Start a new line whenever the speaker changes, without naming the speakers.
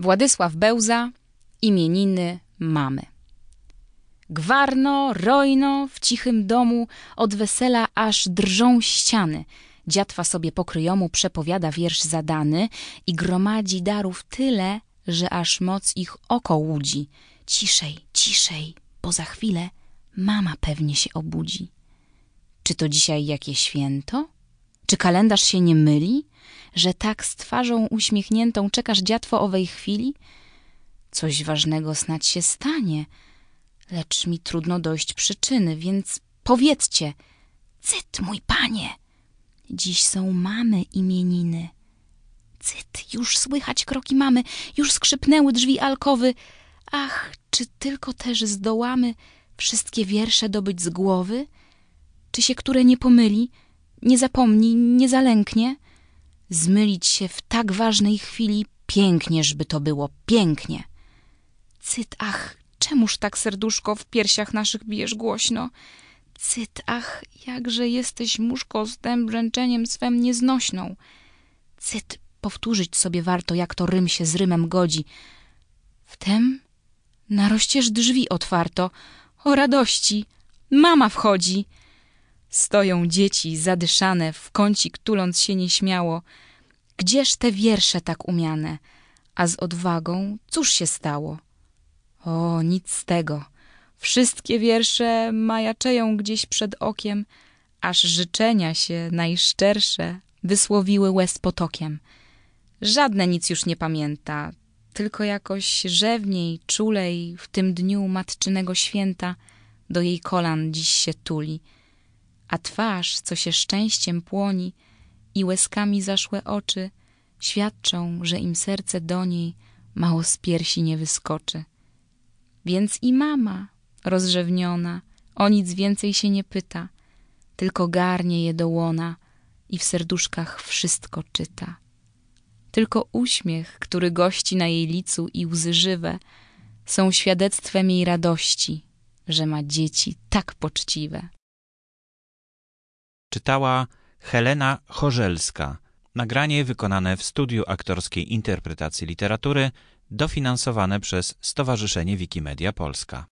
Władysław Bełza, imieniny mamy. Gwarno, rojno, w cichym domu, od wesela aż drżą ściany. Dziatwa sobie pokryjomu przepowiada wiersz zadany i gromadzi darów tyle, że aż moc ich oko łudzi. Ciszej, ciszej, bo za chwilę mama pewnie się obudzi. Czy to dzisiaj jakie święto? Czy kalendarz się nie myli? Że tak z twarzą uśmiechniętą czekasz dziatwo owej chwili? Coś ważnego snać się stanie, lecz mi trudno dojść przyczyny, więc powiedzcie, cyt, mój panie, dziś są mamy imieniny. Cyt, już słychać kroki mamy, już skrzypnęły drzwi alkowy. Ach, czy tylko też zdołamy wszystkie wiersze dobyć z głowy? Czy się które nie pomyli, nie zapomni, nie zalęknie? Zmylić się w tak ważnej chwili pięknieżby to było, pięknie. Cyt, ach, czemuż tak serduszko w piersiach naszych bijesz głośno? Cyt, ach, jakże jesteś muszko z tym brzęczeniem swem nieznośną. Cyt, powtórzyć sobie warto, jak to rym się z rymem godzi. Wtem naroścież drzwi otwarto. O radości, mama wchodzi. Stoją dzieci zadyszane, w kącik tuląc się nieśmiało. Gdzież te wiersze tak umiane? A z odwagą cóż się stało? O, nic z tego. Wszystkie wiersze majaczeją gdzieś przed okiem, aż życzenia się najszczersze wysłowiły łez potokiem. Żadne nic już nie pamięta, tylko jakoś rzewniej, czulej w tym dniu matczynego święta do jej kolan dziś się tuli. A twarz, co się szczęściem płoni i łezkami zaszłe oczy, świadczą, że im serce do niej mało z piersi nie wyskoczy. Więc i mama, rozrzewniona, o nic więcej się nie pyta, tylko garnie je do łona i w serduszkach wszystko czyta. Tylko uśmiech, który gości na jej licu i łzy żywe, są świadectwem jej radości, że ma dzieci tak poczciwe.
Czytała Helena Chorzelska. Nagranie wykonane w studiu aktorskiej interpretacji literatury, dofinansowane przez Stowarzyszenie Wikimedia Polska.